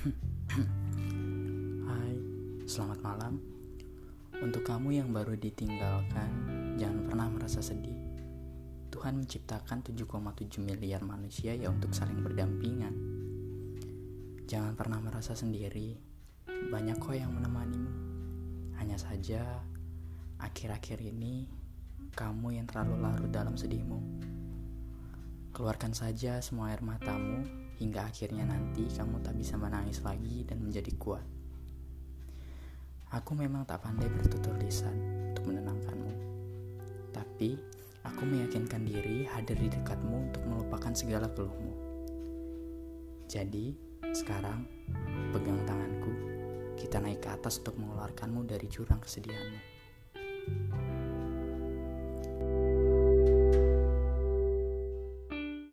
Hai, selamat malam. Untuk kamu yang baru ditinggalkan, jangan pernah merasa sedih. Tuhan menciptakan 7,7 miliar manusia ya untuk saling berdampingan. Jangan pernah merasa sendiri, banyak kok yang menemanimu. Hanya saja, akhir-akhir ini kamu yang terlalu larut dalam sedihmu. Keluarkan saja semua air matamu hingga akhirnya nanti kamu tak bisa menangis lagi dan menjadi kuat. Aku memang tak pandai bertutur lisan untuk menenangkanmu. Tapi, aku meyakinkan diri hadir di dekatmu untuk melupakan segala keluhmu. Jadi, sekarang, pegang tanganku, kita naik ke atas untuk mengeluarkanmu dari jurang kesedihanmu.